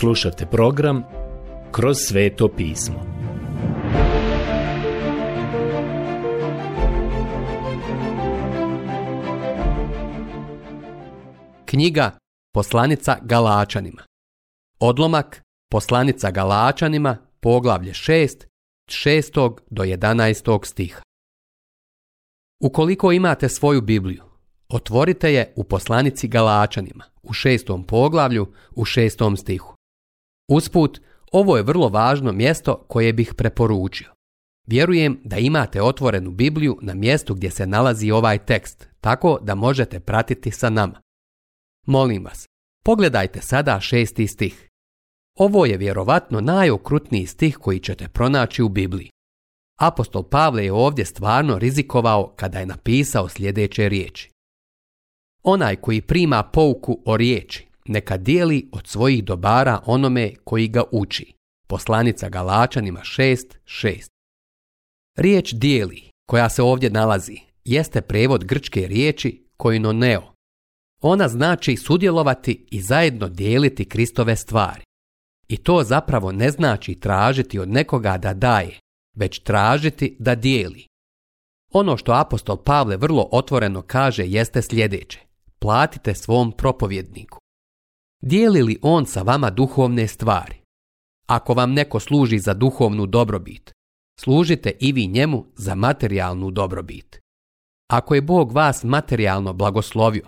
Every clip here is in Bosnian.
Slušajte program Kroz sveto pismo. Knjiga Poslanica Galačanima. Odlomak Poslanica Galačanima, poglavlje 6, 6. do 11. stiha. Ukoliko imate svoju Bibliju, otvorite je u Poslanici Galačanima, u šestom poglavlju, u šestom stihu. Usput, ovo je vrlo važno mjesto koje bih preporučio. Vjerujem da imate otvorenu Bibliju na mjestu gdje se nalazi ovaj tekst, tako da možete pratiti sa nama. Molim vas, pogledajte sada šesti stih. Ovo je vjerovatno najokrutniji stih koji ćete pronaći u Bibliji. Apostol Pavle je ovdje stvarno rizikovao kada je napisao sljedeće riječi. Onaj koji prima pouku o riječi, neka dijeli od svojih dobara onome koji ga uči. Poslanica Galačanima 6.6. Riječ dijeli, koja se ovdje nalazi, jeste prevod grčke riječi koinoneo. Ona znači sudjelovati i zajedno dijeliti Kristove stvari. I to zapravo ne znači tražiti od nekoga da daje, već tražiti da dijeli. Ono što apostol Pavle vrlo otvoreno kaže jeste sljedeće. Platite svom propovjedniku. Dijeli li on sa vama duhovne stvari? Ako vam neko služi za duhovnu dobrobit, služite i vi njemu za materijalnu dobrobit. Ako je Bog vas materijalno blagoslovio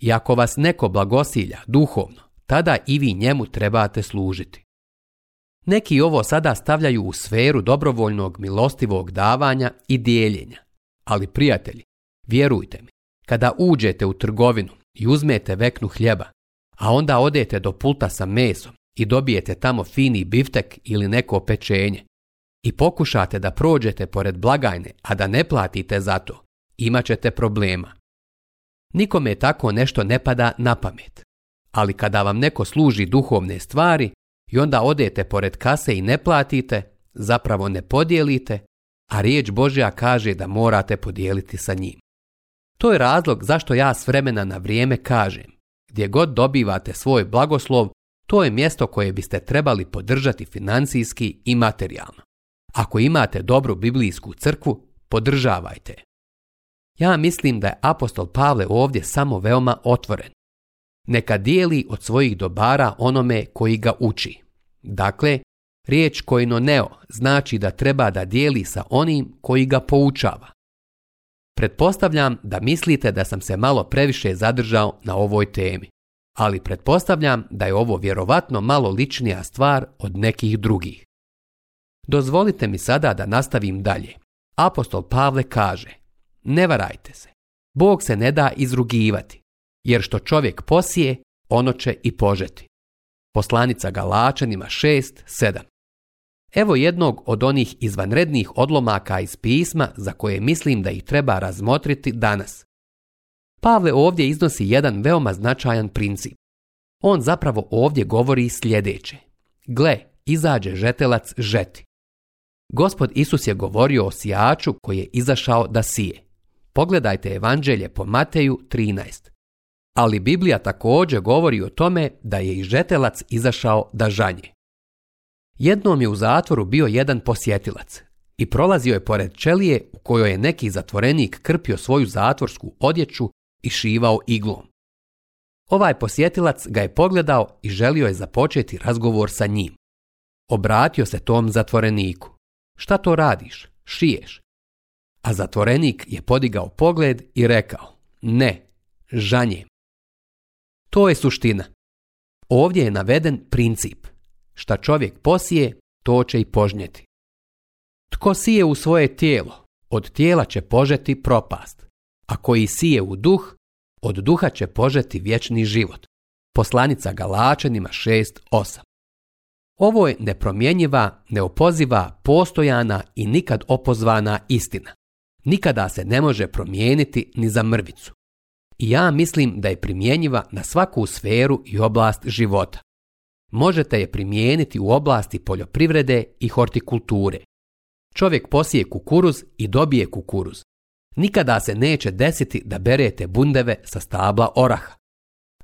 i ako vas neko blagosilja duhovno, tada i vi njemu trebate služiti. Neki ovo sada stavljaju u sferu dobrovoljnog milostivog davanja i dijeljenja. Ali prijatelji, vjerujte mi, kada uđete u trgovinu i uzmete veknu hljeba, a onda odete do pulta sa mesom i dobijete tamo fini biftek ili neko pečenje i pokušate da prođete pored blagajne, a da ne platite za to, imat ćete problema. Nikome tako nešto ne pada na pamet. Ali kada vam neko služi duhovne stvari i onda odete pored kase i ne platite, zapravo ne podijelite, a riječ Božja kaže da morate podijeliti sa njim. To je razlog zašto ja s vremena na vrijeme kažem gdje god dobivate svoj blagoslov, to je mjesto koje biste trebali podržati financijski i materijalno. Ako imate dobru biblijsku crkvu, podržavajte. Ja mislim da je apostol Pavle ovdje samo veoma otvoren. Neka dijeli od svojih dobara onome koji ga uči. Dakle, riječ neo znači da treba da dijeli sa onim koji ga poučava. Pretpostavljam da mislite da sam se malo previše zadržao na ovoj temi, ali pretpostavljam da je ovo vjerovatno malo ličnija stvar od nekih drugih. Dozvolite mi sada da nastavim dalje. Apostol Pavle kaže, ne varajte se, Bog se ne da izrugivati, jer što čovjek posije, ono će i požeti. Poslanica Galačanima 6.7 Evo jednog od onih izvanrednih odlomaka iz pisma za koje mislim da ih treba razmotriti danas. Pavle ovdje iznosi jedan veoma značajan princip. On zapravo ovdje govori sljedeće. Gle, izađe žetelac žeti. Gospod Isus je govorio o sijaču koji je izašao da sije. Pogledajte evanđelje po Mateju 13. Ali Biblija također govori o tome da je i žetelac izašao da žanje. Jednom je u zatvoru bio jedan posjetilac i prolazio je pored čelije u kojoj je neki zatvorenik krpio svoju zatvorsku odjeću i šivao iglom. Ovaj posjetilac ga je pogledao i želio je započeti razgovor sa njim. Obratio se tom zatvoreniku. Šta to radiš? Šiješ. A zatvorenik je podigao pogled i rekao, ne, žanje. To je suština. Ovdje je naveden princip. Šta čovjek posije, to će i požnjeti. Tko sije u svoje tijelo, od tijela će požeti propast, a koji sije u duh, od duha će požeti vječni život. Poslanica Galačanima 6.8 Ovo je nepromjenjiva, neopoziva, postojana i nikad opozvana istina. Nikada se ne može promijeniti ni za mrvicu. I ja mislim da je primjenjiva na svaku sferu i oblast života možete je primijeniti u oblasti poljoprivrede i hortikulture. Čovjek posije kukuruz i dobije kukuruz. Nikada se neće desiti da berete bundeve sa stabla oraha.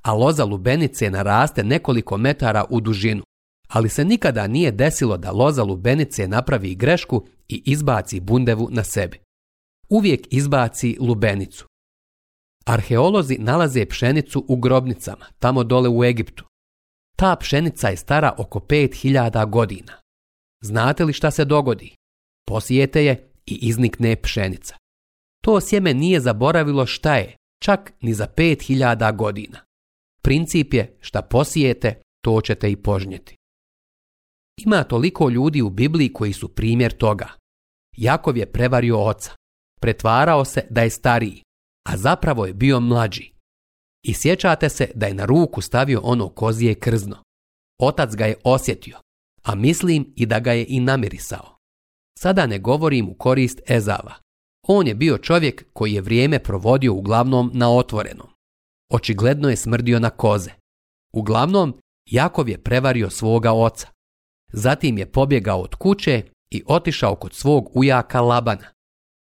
A loza lubenice naraste nekoliko metara u dužinu, ali se nikada nije desilo da loza lubenice napravi grešku i izbaci bundevu na sebi. Uvijek izbaci lubenicu. Arheolozi nalaze pšenicu u grobnicama, tamo dole u Egiptu. Ta pšenica je stara oko 5000 godina. Znate li šta se dogodi? Posijete je i iznikne pšenica. To sjeme nije zaboravilo šta je, čak ni za 5000 godina. Princip je šta posijete, to ćete i požnjeti. Ima toliko ljudi u Bibliji koji su primjer toga. Jakov je prevario oca. Pretvarao se da je stariji, a zapravo je bio mlađi. I sjećate se da je na ruku stavio ono kozije krzno. Otac ga je osjetio, a mislim i da ga je i namirisao. Sada ne govorim u korist Ezava. On je bio čovjek koji je vrijeme provodio uglavnom na otvorenom. Očigledno je smrdio na koze. Uglavnom, Jakov je prevario svoga oca. Zatim je pobjegao od kuće i otišao kod svog ujaka Labana.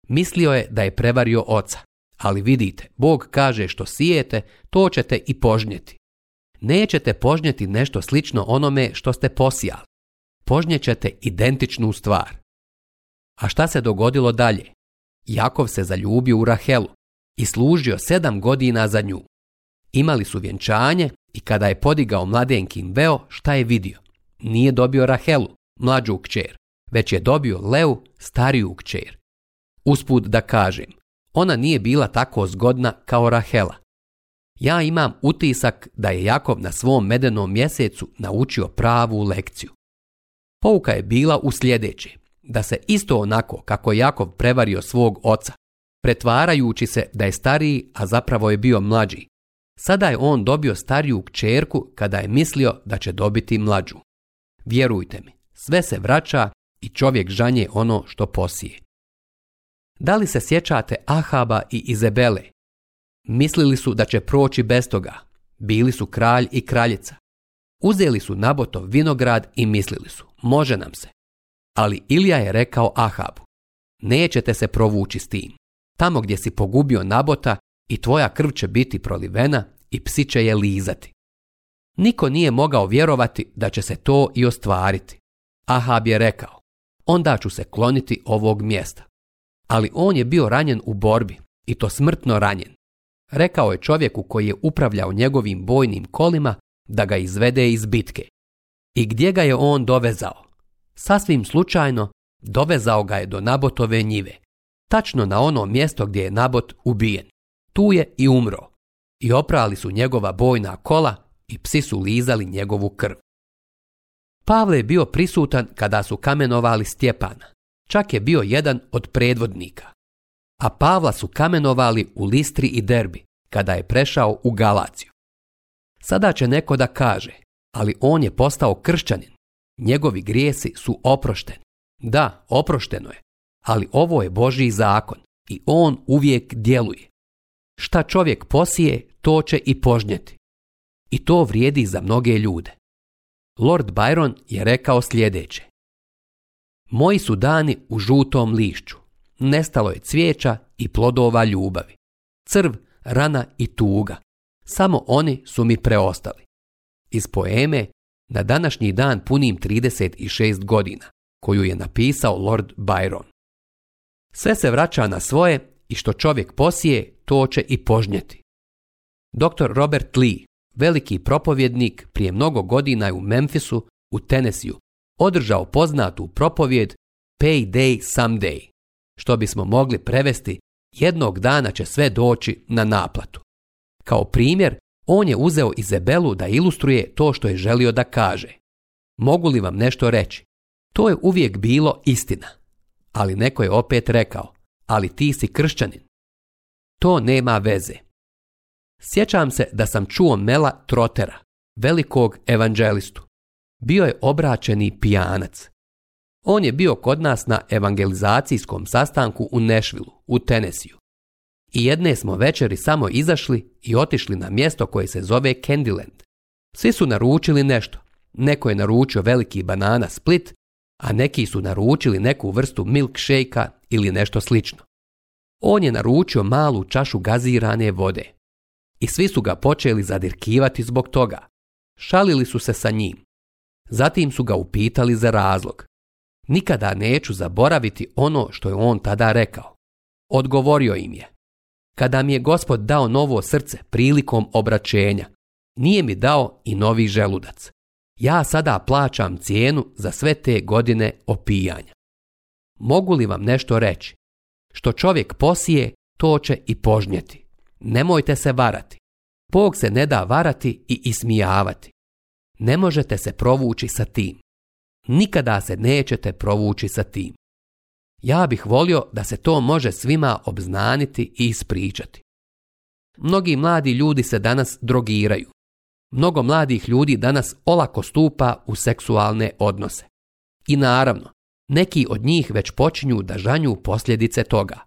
Mislio je da je prevario oca. Ali vidite, Bog kaže što sijete, to ćete i požnjeti. Nećete požnjeti nešto slično onome što ste posijali. Požnjećete identičnu stvar. A šta se dogodilo dalje? Jakov se zaljubio u Rahelu i služio sedam godina za nju. Imali su vjenčanje i kada je podigao mladenkin veo, šta je vidio? Nije dobio Rahelu, mlađu kćer, već je dobio Leu, stariju kćer. Usput da kažem, ona nije bila tako zgodna kao Rahela. Ja imam utisak da je Jakov na svom medenom mjesecu naučio pravu lekciju. Pouka je bila u sljedeće, da se isto onako kako Jakov prevario svog oca, pretvarajući se da je stariji, a zapravo je bio mlađi. Sada je on dobio stariju kćerku kada je mislio da će dobiti mlađu. Vjerujte mi, sve se vraća i čovjek žanje ono što posije da li se sjećate Ahaba i Izebele? Mislili su da će proći bez toga. Bili su kralj i kraljica. Uzeli su nabotov vinograd i mislili su, može nam se. Ali Ilija je rekao Ahabu, nećete se provući s tim. Tamo gdje si pogubio nabota i tvoja krv će biti prolivena i psi će je lizati. Niko nije mogao vjerovati da će se to i ostvariti. Ahab je rekao, onda ću se kloniti ovog mjesta ali on je bio ranjen u borbi i to smrtno ranjen. Rekao je čovjeku koji je upravljao njegovim bojnim kolima da ga izvede iz bitke. I gdje ga je on dovezao? Sasvim slučajno dovezao ga je do Nabotove njive. Tačno na ono mjesto gdje je Nabot ubijen. Tu je i umro. I oprali su njegova bojna kola i psi su lizali njegovu krv. Pavle je bio prisutan kada su kamenovali Stjepana čak je bio jedan od predvodnika. A Pavla su kamenovali u Listri i Derbi, kada je prešao u Galaciju. Sada će neko da kaže, ali on je postao kršćanin. Njegovi grijesi su oprošteni. Da, oprošteno je, ali ovo je Božji zakon i on uvijek djeluje. Šta čovjek posije, to će i požnjeti. I to vrijedi za mnoge ljude. Lord Byron je rekao sljedeće. Moji su dani u žutom lišću. Nestalo je cvijeća i plodova ljubavi. Crv, rana i tuga. Samo oni su mi preostali. Iz poeme na današnji dan punim 36 godina, koju je napisao Lord Byron. Sve se vraća na svoje i što čovjek posije, to će i požnjeti. Dr. Robert Lee, veliki propovjednik, prije mnogo godina je u Memphisu, u Tenesiju, održao poznatu propovijed Day Someday, što bismo mogli prevesti jednog dana će sve doći na naplatu. Kao primjer, on je uzeo Izabelu da ilustruje to što je želio da kaže. Mogu li vam nešto reći? To je uvijek bilo istina. Ali neko je opet rekao, ali ti si kršćanin. To nema veze. Sjećam se da sam čuo Mela Trotera, velikog evanđelistu bio je obraćeni pijanac. On je bio kod nas na evangelizacijskom sastanku u Nešvilu, u Tenesiju. I jedne smo večeri samo izašli i otišli na mjesto koje se zove Candyland. Svi su naručili nešto. Neko je naručio veliki banana split, a neki su naručili neku vrstu milkshake ili nešto slično. On je naručio malu čašu gazirane vode. I svi su ga počeli zadirkivati zbog toga. Šalili su se sa njim. Zatim su ga upitali za razlog. Nikada neću zaboraviti ono što je on tada rekao. Odgovorio im je. Kada mi je gospod dao novo srce prilikom obraćenja, nije mi dao i novi želudac. Ja sada plaćam cijenu za sve te godine opijanja. Mogu li vam nešto reći? Što čovjek posije, to će i požnjeti. Nemojte se varati. Bog se ne da varati i ismijavati. Ne možete se provući sa tim. Nikada se nećete provući sa tim. Ja bih volio da se to može svima obznaniti i ispričati. Mnogi mladi ljudi se danas drogiraju. Mnogo mladih ljudi danas olako stupa u seksualne odnose. I naravno, neki od njih već počinju da žanju posljedice toga.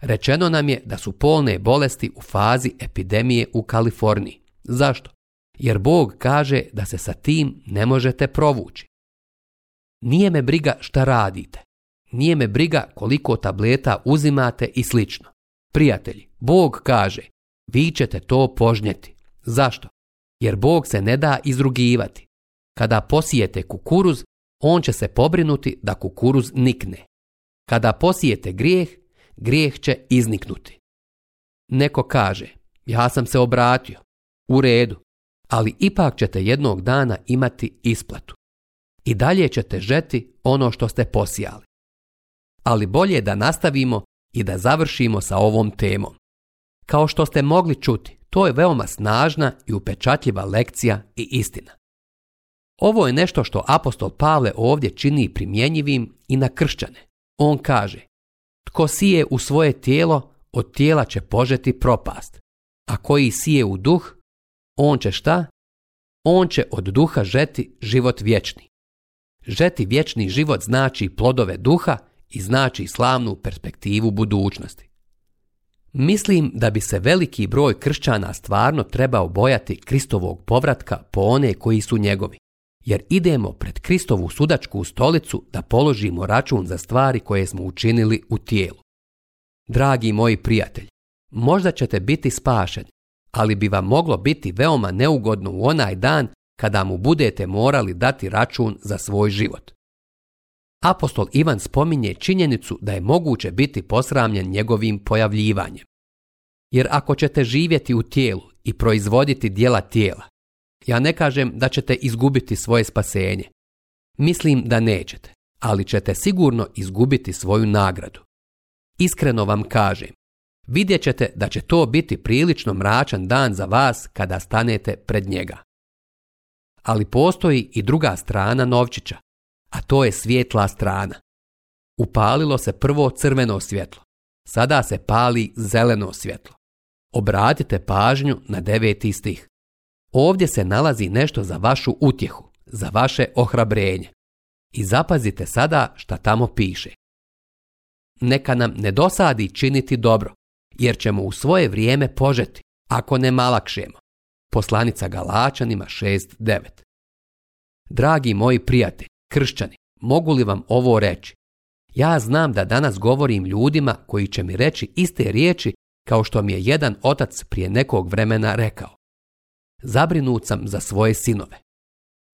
Rečeno nam je da su polne bolesti u fazi epidemije u Kaliforniji. Zašto? jer Bog kaže da se sa tim ne možete provući. Nije me briga šta radite, nije me briga koliko tableta uzimate i slično. Prijatelji, Bog kaže, vi ćete to požnjeti. Zašto? Jer Bog se ne da izrugivati. Kada posijete kukuruz, on će se pobrinuti da kukuruz nikne. Kada posijete grijeh, grijeh će izniknuti. Neko kaže, ja sam se obratio. U redu, ali ipak ćete jednog dana imati isplatu. I dalje ćete žeti ono što ste posijali. Ali bolje da nastavimo i da završimo sa ovom temom. Kao što ste mogli čuti, to je veoma snažna i upečatljiva lekcija i istina. Ovo je nešto što apostol Pavle ovdje čini primjenjivim i na kršćane. On kaže, tko sije u svoje tijelo, od tijela će požeti propast, a koji sije u duh, on će šta? On će od duha žeti život vječni. Žeti vječni život znači plodove duha i znači slavnu perspektivu budućnosti. Mislim da bi se veliki broj kršćana stvarno trebao bojati Kristovog povratka po one koji su njegovi, jer idemo pred Kristovu sudačku stolicu da položimo račun za stvari koje smo učinili u tijelu. Dragi moji prijatelji, možda ćete biti spašeni, ali bi vam moglo biti veoma neugodno u onaj dan kada mu budete morali dati račun za svoj život. Apostol Ivan spominje činjenicu da je moguće biti posramljen njegovim pojavljivanjem. Jer ako ćete živjeti u tijelu i proizvoditi dijela tijela, ja ne kažem da ćete izgubiti svoje spasenje. Mislim da nećete, ali ćete sigurno izgubiti svoju nagradu. Iskreno vam kažem, vidjet ćete da će to biti prilično mračan dan za vas kada stanete pred njega. Ali postoji i druga strana novčića, a to je svijetla strana. Upalilo se prvo crveno svjetlo, sada se pali zeleno svjetlo. Obratite pažnju na deveti stih. Ovdje se nalazi nešto za vašu utjehu, za vaše ohrabrenje. I zapazite sada šta tamo piše. Neka nam ne dosadi činiti dobro, jer ćemo u svoje vrijeme požeti, ako ne malakšemo. Poslanica Galačanima 6.9 Dragi moji prijatelji, kršćani, mogu li vam ovo reći? Ja znam da danas govorim ljudima koji će mi reći iste riječi kao što mi je jedan otac prije nekog vremena rekao. Zabrinut sam za svoje sinove.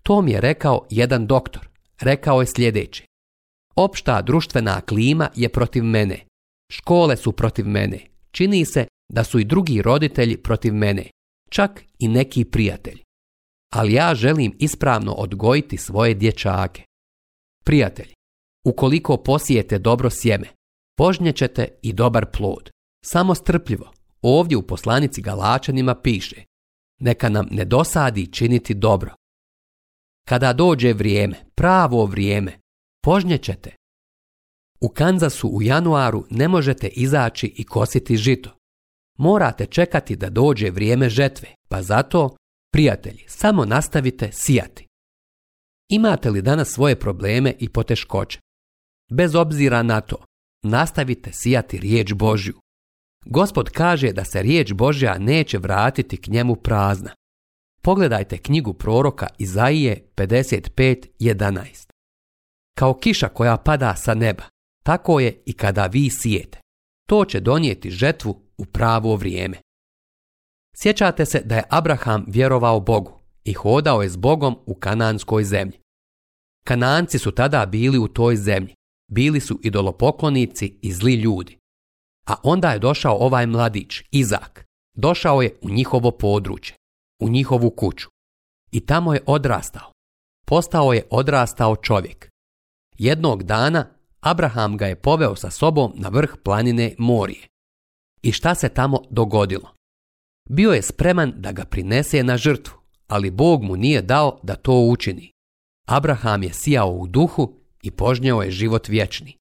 To mi je rekao jedan doktor. Rekao je sljedeće. Opšta društvena klima je protiv mene. Škole su protiv mene. Čini se da su i drugi roditelji protiv mene, čak i neki prijatelji. Ali ja želim ispravno odgojiti svoje dječake. Prijatelji, ukoliko posijete dobro sjeme, požnjećete i dobar plod. Samo strpljivo, ovdje u poslanici Galačanima piše Neka nam ne dosadi činiti dobro. Kada dođe vrijeme, pravo vrijeme, požnjećete u Kanzasu u januaru ne možete izaći i kositi žito. Morate čekati da dođe vrijeme žetve, pa zato, prijatelji, samo nastavite sijati. Imate li danas svoje probleme i poteškoće? Bez obzira na to, nastavite sijati riječ Božju. Gospod kaže da se riječ Božja neće vratiti k njemu prazna. Pogledajte knjigu proroka Izaije 55.11. Kao kiša koja pada sa neba, tako je i kada vi sijete. To će donijeti žetvu u pravo vrijeme. Sjećate se da je Abraham vjerovao Bogu i hodao je s Bogom u kananskoj zemlji. Kananci su tada bili u toj zemlji. Bili su idolopoklonici i zli ljudi. A onda je došao ovaj mladić, Izak. Došao je u njihovo područje, u njihovu kuću. I tamo je odrastao. Postao je odrastao čovjek. Jednog dana Abraham ga je poveo sa sobom na vrh planine Morije. I šta se tamo dogodilo? Bio je spreman da ga prinese na žrtvu, ali Bog mu nije dao da to učini. Abraham je sijao u duhu i požnjao je život vječni.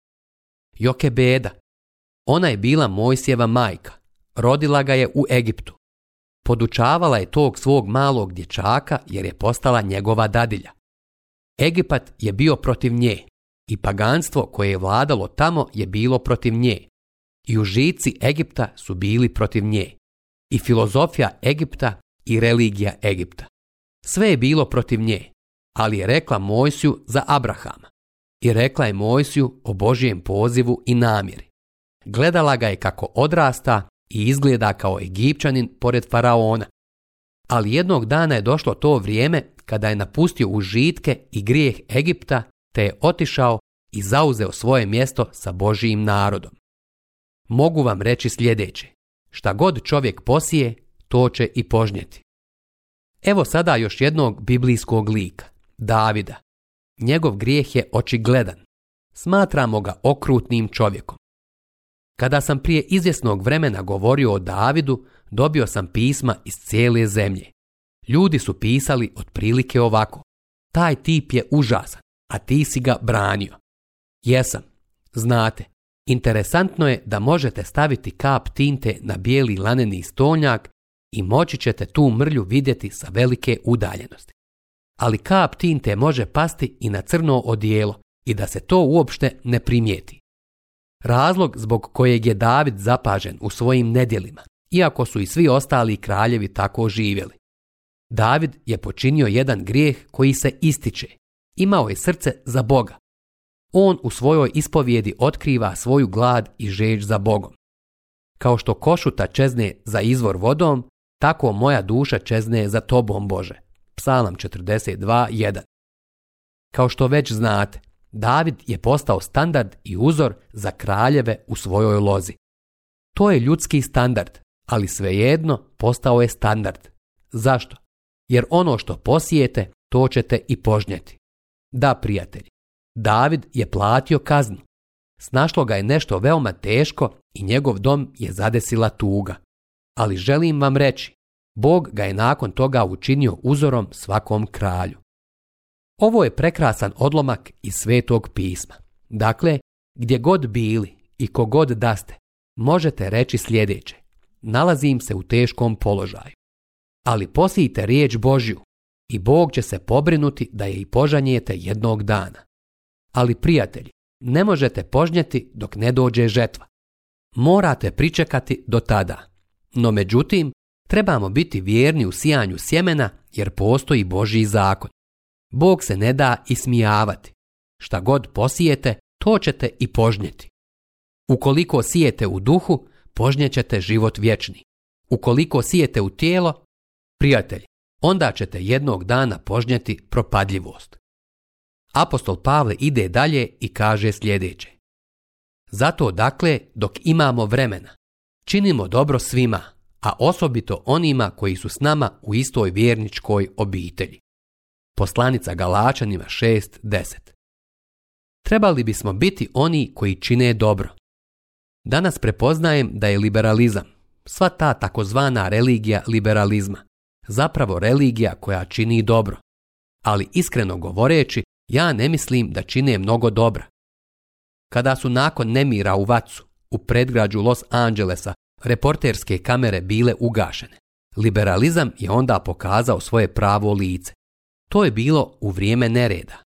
Joke beda. Ona je bila Mojsijeva majka. Rodila ga je u Egiptu. Podučavala je tog svog malog dječaka jer je postala njegova dadilja. Egipat je bio protiv nje, i paganstvo koje je vladalo tamo je bilo protiv nje. I užici Egipta su bili protiv nje. I filozofija Egipta i religija Egipta. Sve je bilo protiv nje, ali je rekla Mojsiju za Abrahama. I rekla je Mojsiju o Božijem pozivu i namjeri. Gledala ga je kako odrasta i izgleda kao Egipćanin pored faraona. Ali jednog dana je došlo to vrijeme kada je napustio užitke i grijeh Egipta te je otišao i zauzeo svoje mjesto sa Božijim narodom. Mogu vam reći sljedeće. Šta god čovjek posije, to će i požnjeti. Evo sada još jednog biblijskog lika, Davida. Njegov grijeh je očigledan. Smatramo ga okrutnim čovjekom. Kada sam prije izvjesnog vremena govorio o Davidu, dobio sam pisma iz cijele zemlje. Ljudi su pisali otprilike ovako. Taj tip je užasan a ti si ga branio. Jesam, znate, interesantno je da možete staviti kap tinte na bijeli laneni stonjak i moći ćete tu mrlju vidjeti sa velike udaljenosti. Ali kap tinte može pasti i na crno odijelo i da se to uopšte ne primijeti. Razlog zbog kojeg je David zapažen u svojim nedjelima, iako su i svi ostali kraljevi tako živjeli. David je počinio jedan grijeh koji se ističe Imao je srce za Boga. On u svojoj ispovjedi otkriva svoju glad i žeć za Bogom. Kao što košuta čezne za izvor vodom, tako moja duša čezne za tobom Bože. Psalam 42.1 Kao što već znate, David je postao standard i uzor za kraljeve u svojoj lozi. To je ljudski standard, ali svejedno postao je standard. Zašto? Jer ono što posijete, to ćete i požnjeti. Da, prijatelji, David je platio kaznu. Snašlo ga je nešto veoma teško i njegov dom je zadesila tuga. Ali želim vam reći, Bog ga je nakon toga učinio uzorom svakom kralju. Ovo je prekrasan odlomak iz svetog pisma. Dakle, gdje god bili i kogod da ste, možete reći sljedeće. Nalazim se u teškom položaju. Ali posijite riječ Božju i Bog će se pobrinuti da je i požanjete jednog dana. Ali prijatelji, ne možete požnjeti dok ne dođe žetva. Morate pričekati do tada. No međutim, trebamo biti vjerni u sijanju sjemena jer postoji Božji zakon. Bog se ne da ismijavati. Šta god posijete, to ćete i požnjeti. Ukoliko sijete u duhu, požnjećete život vječni. Ukoliko sijete u tijelo, prijatelj onda ćete jednog dana požnjati propadljivost. Apostol Pavle ide dalje i kaže sljedeće. Zato dakle, dok imamo vremena, činimo dobro svima, a osobito onima koji su s nama u istoj vjerničkoj obitelji. Poslanica Galačanima 6.10 Trebali bismo biti oni koji čine dobro. Danas prepoznajem da je liberalizam, sva ta takozvana religija liberalizma, zapravo religija koja čini dobro. Ali iskreno govoreći, ja ne mislim da čine mnogo dobra. Kada su nakon nemira u Vacu, u predgrađu Los Angelesa, reporterske kamere bile ugašene. Liberalizam je onda pokazao svoje pravo lice. To je bilo u vrijeme nereda.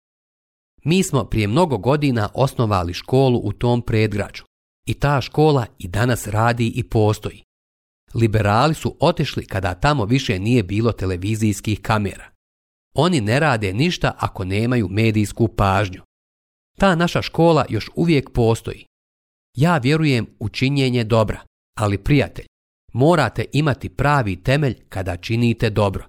Mi smo prije mnogo godina osnovali školu u tom predgrađu. I ta škola i danas radi i postoji. Liberali su otišli kada tamo više nije bilo televizijskih kamera. Oni ne rade ništa ako nemaju medijsku pažnju. Ta naša škola još uvijek postoji. Ja vjerujem u činjenje dobra, ali prijatelj, morate imati pravi temelj kada činite dobro.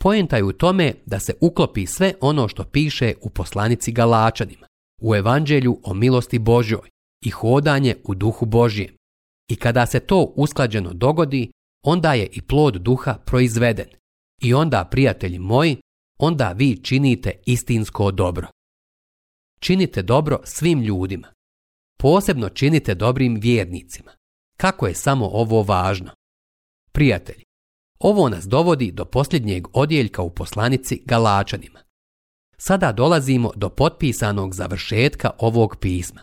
Poenta je u tome da se uklopi sve ono što piše u poslanici Galačanima, u evanđelju o milosti Božjoj i hodanje u duhu Božjem. I kada se to usklađeno dogodi, onda je i plod duha proizveden. I onda, prijatelji moji, onda vi činite istinsko dobro. Činite dobro svim ljudima. Posebno činite dobrim vjernicima. Kako je samo ovo važno? Prijatelji, ovo nas dovodi do posljednjeg odjeljka u poslanici Galačanima. Sada dolazimo do potpisanog završetka ovog pisma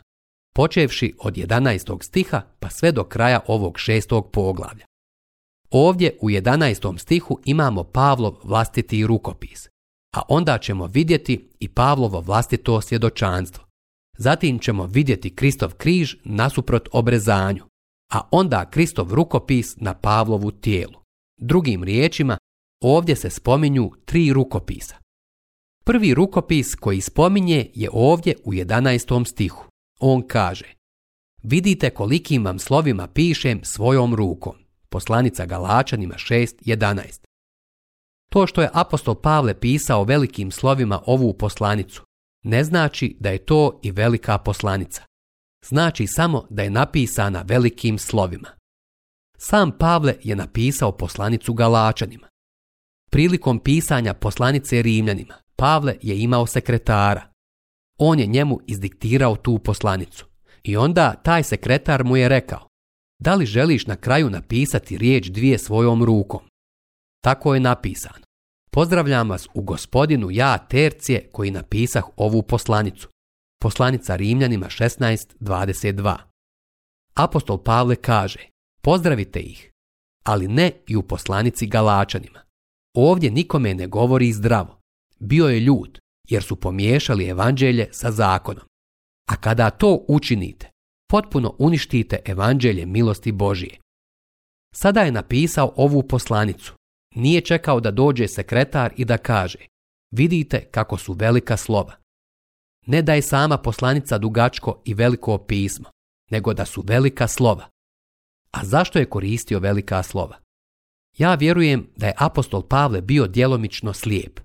počevši od 11. stiha pa sve do kraja ovog šestog poglavlja. Ovdje u 11. stihu imamo Pavlov vlastiti rukopis, a onda ćemo vidjeti i Pavlovo vlastito svjedočanstvo. Zatim ćemo vidjeti Kristov križ nasuprot obrezanju, a onda Kristov rukopis na Pavlovu tijelu. Drugim riječima, ovdje se spominju tri rukopisa. Prvi rukopis koji spominje je ovdje u 11. stihu. On kaže, vidite kolikim vam slovima pišem svojom rukom. Poslanica Galačanima 6.11. To što je apostol Pavle pisao velikim slovima ovu poslanicu, ne znači da je to i velika poslanica. Znači samo da je napisana velikim slovima. Sam Pavle je napisao poslanicu Galačanima. Prilikom pisanja poslanice Rimljanima, Pavle je imao sekretara, on je njemu izdiktirao tu poslanicu. I onda taj sekretar mu je rekao, da li želiš na kraju napisati riječ dvije svojom rukom? Tako je napisano. Pozdravljam vas u gospodinu ja Tercije koji napisah ovu poslanicu. Poslanica Rimljanima 16.22. Apostol Pavle kaže, pozdravite ih, ali ne i u poslanici Galačanima. Ovdje nikome ne govori zdravo. Bio je ljud, jer su pomiješali evanđelje sa zakonom. A kada to učinite, potpuno uništite evanđelje milosti Božije. Sada je napisao ovu poslanicu. Nije čekao da dođe sekretar i da kaže vidite kako su velika slova. Ne da je sama poslanica dugačko i veliko pismo, nego da su velika slova. A zašto je koristio velika slova? Ja vjerujem da je apostol Pavle bio djelomično slijep,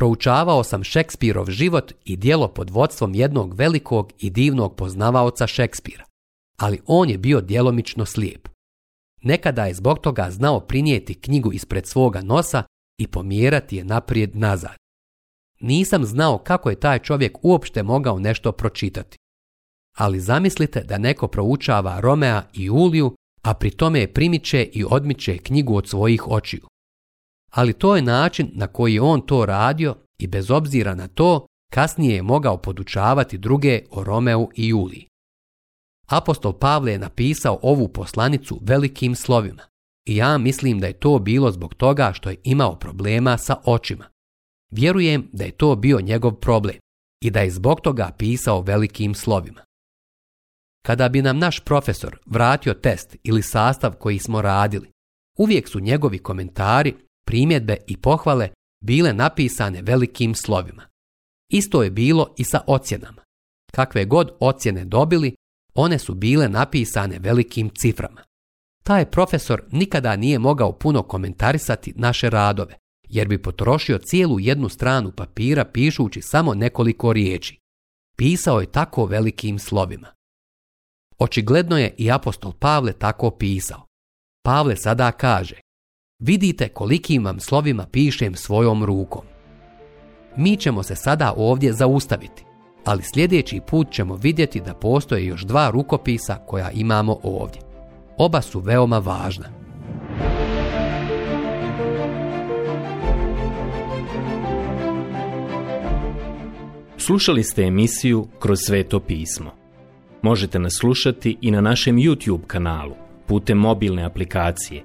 Proučavao sam Šekspirov život i dijelo pod vodstvom jednog velikog i divnog poznavaoca Šekspira, ali on je bio djelomično slijep. Nekada je zbog toga znao prinijeti knjigu ispred svoga nosa i pomjerati je naprijed nazad. Nisam znao kako je taj čovjek uopšte mogao nešto pročitati. Ali zamislite da neko proučava Romea i Uliju, a pri tome je primiče i odmiče knjigu od svojih očiju ali to je način na koji je on to radio i bez obzira na to, kasnije je mogao podučavati druge o Romeu i Juliji. Apostol Pavle je napisao ovu poslanicu velikim slovima i ja mislim da je to bilo zbog toga što je imao problema sa očima. Vjerujem da je to bio njegov problem i da je zbog toga pisao velikim slovima. Kada bi nam naš profesor vratio test ili sastav koji smo radili, uvijek su njegovi komentari primjedbe i pohvale bile napisane velikim slovima. Isto je bilo i sa ocjenama. Kakve god ocjene dobili, one su bile napisane velikim ciframa. Taj profesor nikada nije mogao puno komentarisati naše radove, jer bi potrošio cijelu jednu stranu papira pišući samo nekoliko riječi. Pisao je tako velikim slovima. Očigledno je i apostol Pavle tako pisao. Pavle sada kaže, Vidite kolikim vam slovima pišem svojom rukom. Mi ćemo se sada ovdje zaustaviti, ali sljedeći put ćemo vidjeti da postoje još dva rukopisa koja imamo ovdje. Oba su veoma važna. Slušali ste emisiju Kroz sveto pismo. Možete nas slušati i na našem YouTube kanalu putem mobilne aplikacije